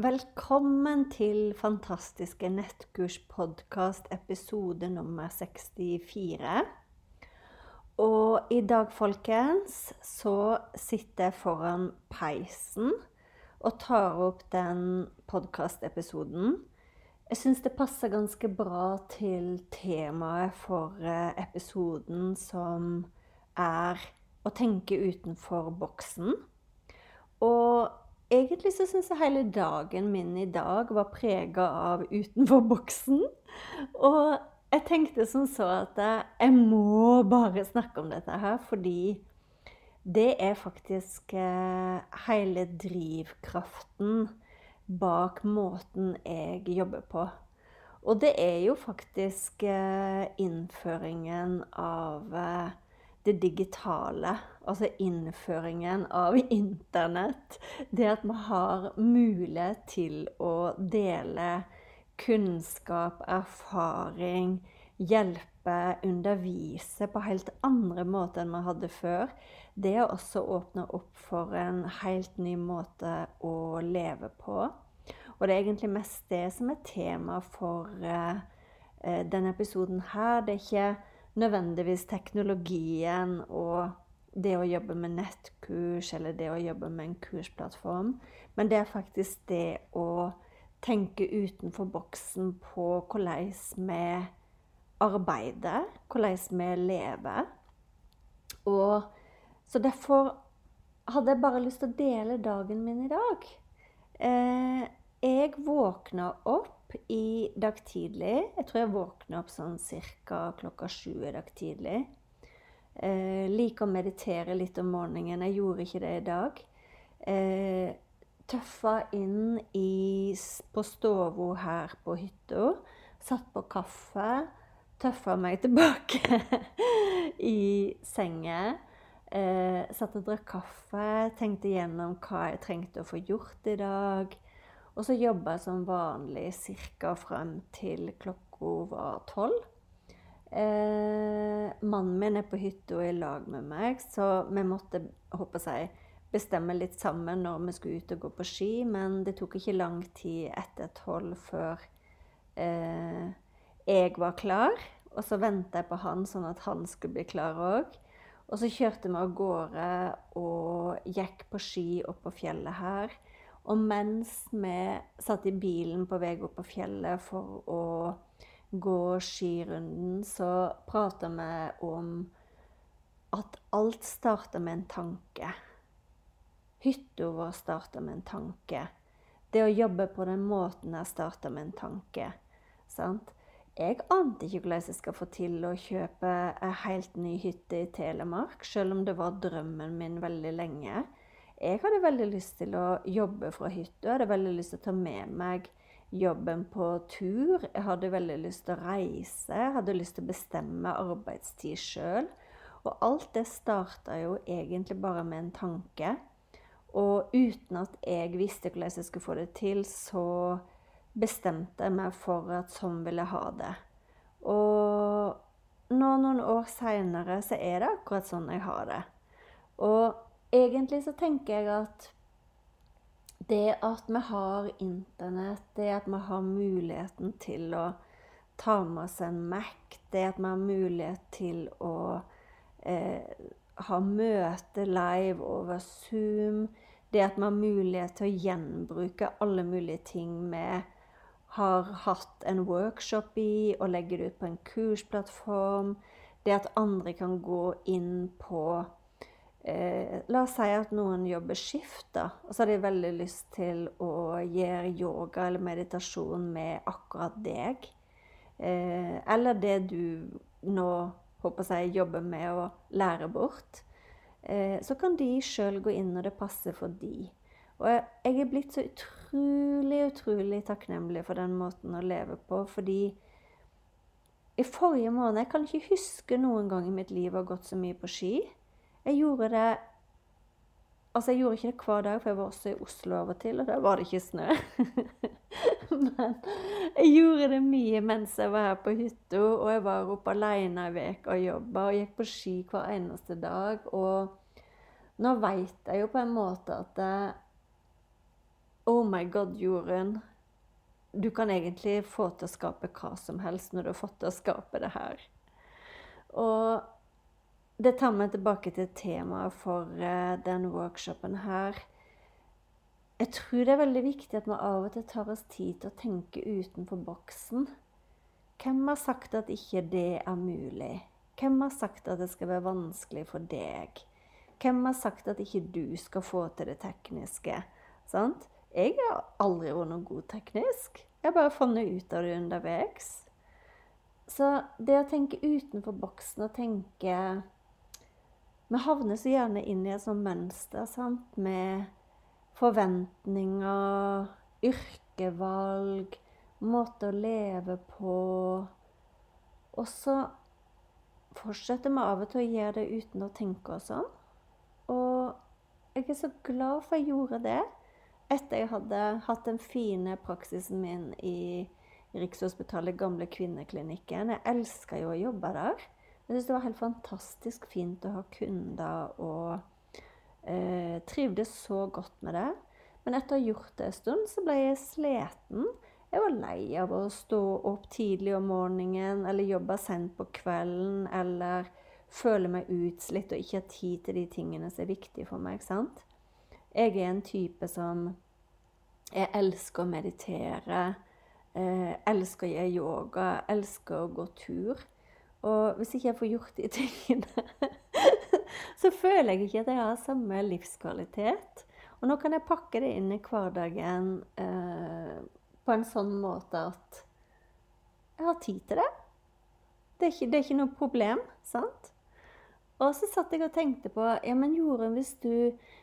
Velkommen til fantastiske nettkurs-podkast episode nummer 64. Og i dag, folkens, så sitter jeg foran peisen og tar opp den podkastepisoden. Jeg syns det passer ganske bra til temaet for eh, episoden, som er å tenke utenfor boksen. Og Egentlig så syns jeg hele dagen min i dag var prega av utenfor boksen. Og jeg tenkte som så at jeg må bare snakke om dette her, fordi det er faktisk eh, hele drivkraften bak måten jeg jobber på. Og det er jo faktisk eh, innføringen av eh, det digitale, altså innføringen av internett. Det at vi har mulighet til å dele kunnskap, erfaring, hjelpe, undervise på helt andre måter enn vi hadde før. Det er også åpne opp for en helt ny måte å leve på. Og det er egentlig mest det som er tema for uh, denne episoden her. Det er ikke nødvendigvis teknologien og det å jobbe med nettkurs eller det å jobbe med en kursplattform, men det er faktisk det å tenke utenfor boksen på hvordan vi arbeider, hvordan vi lever. Og så derfor hadde jeg bare lyst til å dele dagen min i dag. Eh, jeg våkna opp i dag tidlig. Jeg tror jeg våkna opp sånn ca. klokka sju i dag tidlig. Eh, liker å meditere litt om morgenen. Jeg gjorde ikke det i dag. Eh, tøffa inn i, på stova her på hytta. Satt på kaffe. Tøffa meg tilbake i senga. Eh, satt og drakk kaffe. Tenkte gjennom hva jeg trengte å få gjort i dag. Og så jobba jeg som vanlig ca. frem til klokka var tolv. Eh, mannen min er på hytta i lag med meg, så vi måtte jeg, bestemme litt sammen når vi skulle ut og gå på ski. Men det tok ikke lang tid etter tolv før eh, jeg var klar. Og så venta jeg på han, sånn at han skulle bli klar òg. Og så kjørte vi av gårde og gikk på ski opp på fjellet her. Og mens vi satt i bilen på vei opp på fjellet for å gå skirunden, så prater vi om at alt starter med en tanke. Hytta vår starter med en tanke. Det å jobbe på den måten her starter med en tanke. Sant? Jeg ante ikke hvordan jeg skal få til å kjøpe ei helt ny hytte i Telemark, selv om det var drømmen min veldig lenge. Jeg hadde veldig lyst til å jobbe fra hytta. Jeg hadde veldig lyst til å ta med meg jobben på tur. Jeg hadde veldig lyst til å reise. Jeg hadde lyst til å bestemme arbeidstid sjøl. Og alt det starta jo egentlig bare med en tanke. Og uten at jeg visste hvordan jeg skulle få det til, så bestemte jeg meg for at sånn ville jeg ha det. Og nå, noen år seinere, så er det akkurat sånn jeg har det. Og egentlig så tenker jeg at det at vi har Internett, det at vi har muligheten til å ta med oss en Mac, det at vi har mulighet til å eh, ha møte live over Zoom, det at vi har mulighet til å gjenbruke alle mulige ting vi har hatt en workshop i, og legge det ut på en kursplattform, det at andre kan gå inn på eh, La oss si at noen jobber skift, da, og så har de veldig lyst til å gjøre yoga eller meditasjon med akkurat deg. Eh, eller det du nå håper jeg jobber med å lære bort. Eh, så kan de sjøl gå inn når det passer for de. Og jeg, er blitt så utrolig, utrolig takknemlig for den måten å leve på, fordi i forrige måned Jeg kan ikke huske noen gang i mitt liv å ha gått så mye på ski. Jeg gjorde det Altså, jeg gjorde ikke det hver dag, for jeg var også i Oslo av og til, og da var det ikke snø. Men jeg gjorde det mye mens jeg var her på hytta, og jeg var oppe alene ei uke og jobba og gikk på ski hver eneste dag. Og nå veit jeg jo på en måte at det, Oh my God, Jorunn. Du kan egentlig få til å skape hva som helst når du har fått til å skape det her. Og det tar meg tilbake til temaet for uh, den workshopen her. Jeg tror det er veldig viktig at vi av og til tar oss tid til å tenke utenfor boksen. Hvem har sagt at ikke det er mulig? Hvem har sagt at det skal være vanskelig for deg? Hvem har sagt at ikke du skal få til det tekniske? Sant? Jeg har aldri vært noe god teknisk. Jeg har bare funnet ut av det underveis. Så det å tenke utenfor boksen og tenke vi havner så gjerne inn i et sånt mønster sant? med forventninger, yrkevalg, måte å leve på. Og så fortsetter vi av og til å gjøre det uten å tenke oss om. Og jeg er så glad for jeg gjorde det etter jeg hadde hatt den fine praksisen min i Rikshospitalet Gamle Kvinneklinikken. Jeg elska jo å jobbe der. Jeg syns det var helt fantastisk fint å ha kunder og eh, trivdes så godt med det. Men etter å ha gjort det en stund, så ble jeg sliten. Jeg var lei av å stå opp tidlig om morgenen eller jobbe sent på kvelden eller føle meg utslitt og ikke ha tid til de tingene som er viktige for meg. sant? Jeg er en type som Jeg elsker å meditere. Eh, elsker å gjøre yoga. Elsker å gå tur. Og hvis ikke jeg får gjort de tingene, så føler jeg ikke at jeg har samme livskvalitet. Og nå kan jeg pakke det inn i hverdagen eh, på en sånn måte at jeg har tid til det. Det er ikke, det er ikke noe problem, sant? Og så satt jeg og tenkte på ja, men Jorunn, hvis,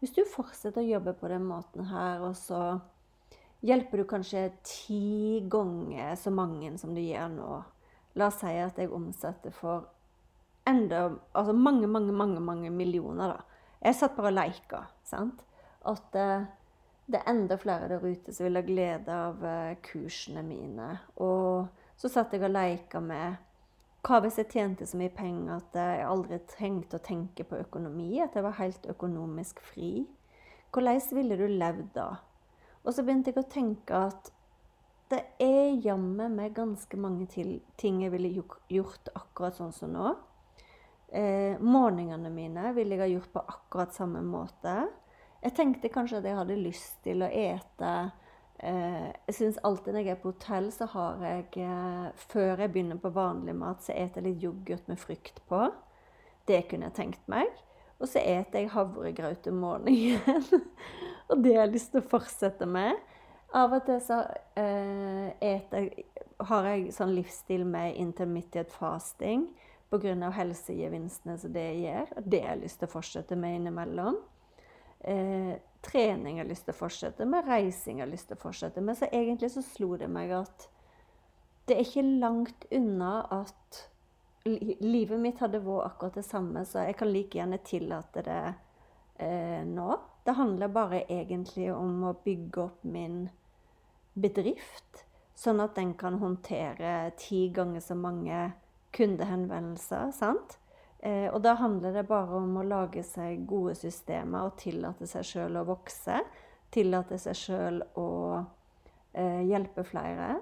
hvis, du fortsetter å jobbe på den måten her, og så hjelper du kanskje ti ganger så mange som du gjør nå La oss si at jeg omsetter for enda Altså mange, mange, mange mange millioner, da. Jeg satt bare og leika. sant? At uh, det er enda flere der ute som vil ha glede av uh, kursene mine. Og så satt jeg og leika med hva hvis jeg tjente så mye penger at jeg aldri trengte å tenke på økonomi? At jeg var helt økonomisk fri? Hvordan ville du levd da? Og så begynte jeg å tenke at det er jammen meg ganske mange ting jeg ville gjort akkurat sånn som nå. Eh, morgenene mine ville jeg ha gjort på akkurat samme måte. Jeg tenkte kanskje at jeg hadde lyst til å ete eh, Jeg syns alltid når jeg er på hotell, så har jeg eh, Før jeg begynner på vanlig mat, så eter jeg litt yoghurt med frukt på. Det kunne jeg tenkt meg. Og så eter jeg havregrøt om morgenen. og det har jeg lyst til å fortsette med. Av og til så eh, eter, har jeg sånn livsstil med intermittent fasting pga. helsegevinstene som det gir. Og det har jeg lyst til å fortsette med innimellom. Eh, trening har jeg lyst til å fortsette med, reising har jeg lyst til å fortsette med. Så egentlig så slo det meg at det er ikke langt unna at livet mitt hadde vært akkurat det samme, så jeg kan like gjerne tillate det eh, nå. Det handler bare egentlig om å bygge opp min bedrift, sånn at den kan håndtere ti ganger så mange kundehenvendelser. sant? Eh, og da handler det bare om å lage seg gode systemer og tillate seg sjøl å vokse. Tillate seg sjøl å eh, hjelpe flere.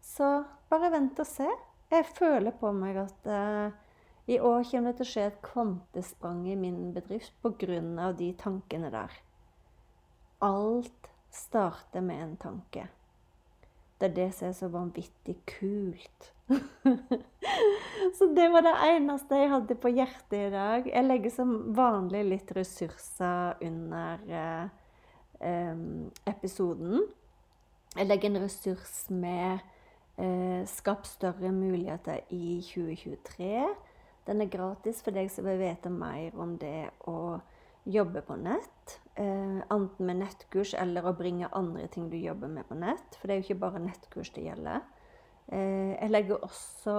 Så bare vent og se. Jeg føler på meg at uh, i år kommer det til å skje et kvantesprang i min bedrift pga. de tankene der. Alt starter med en tanke. Det er det som er så vanvittig kult. så det var det eneste jeg hadde på hjertet i dag. Jeg legger som vanlig litt ressurser under eh, eh, episoden. Jeg legger en ressurs med eh, 'Skap større muligheter i 2023'. Den er gratis for deg som vil vite mer om det å jobbe på nett. Eh, enten med nettkurs eller å bringe andre ting du jobber med på nett. For det er jo ikke bare nettkurs det gjelder. Eh, jeg legger også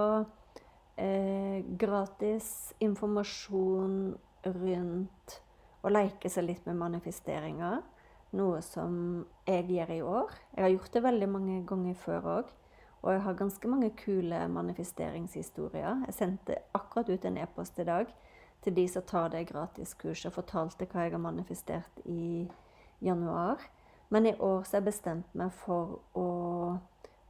eh, gratis informasjon rundt å leke seg litt med manifesteringer. Noe som jeg gjør i år. Jeg har gjort det veldig mange ganger før òg. Og jeg har ganske mange kule manifesteringshistorier. Jeg sendte akkurat ut en e-post i dag til de som tar det gratiskurset, og fortalte hva jeg har manifestert i januar. Men i år så har jeg bestemt meg for å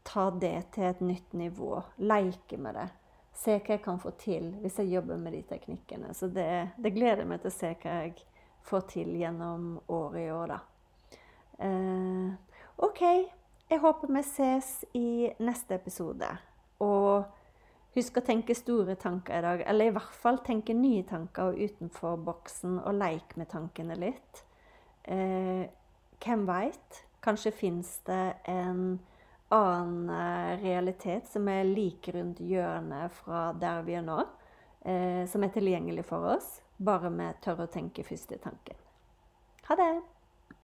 ta det til et nytt nivå. Leke med det. Se hva jeg kan få til hvis jeg jobber med de teknikkene. Så det, det gleder meg til å se hva jeg får til gjennom året i år, da. Eh, OK. Jeg håper vi ses i neste episode. Og husk å tenke store tanker i dag. Eller i hvert fall tenke nye tanker og utenfor boksen, og leke med tankene litt. Eh, hvem veit? Kanskje fins det en annen eh, realitet som er like rundt hjørnet fra der vi er nå. Eh, som er tilgjengelig for oss. Bare vi tør å tenke første tanken. Ha det!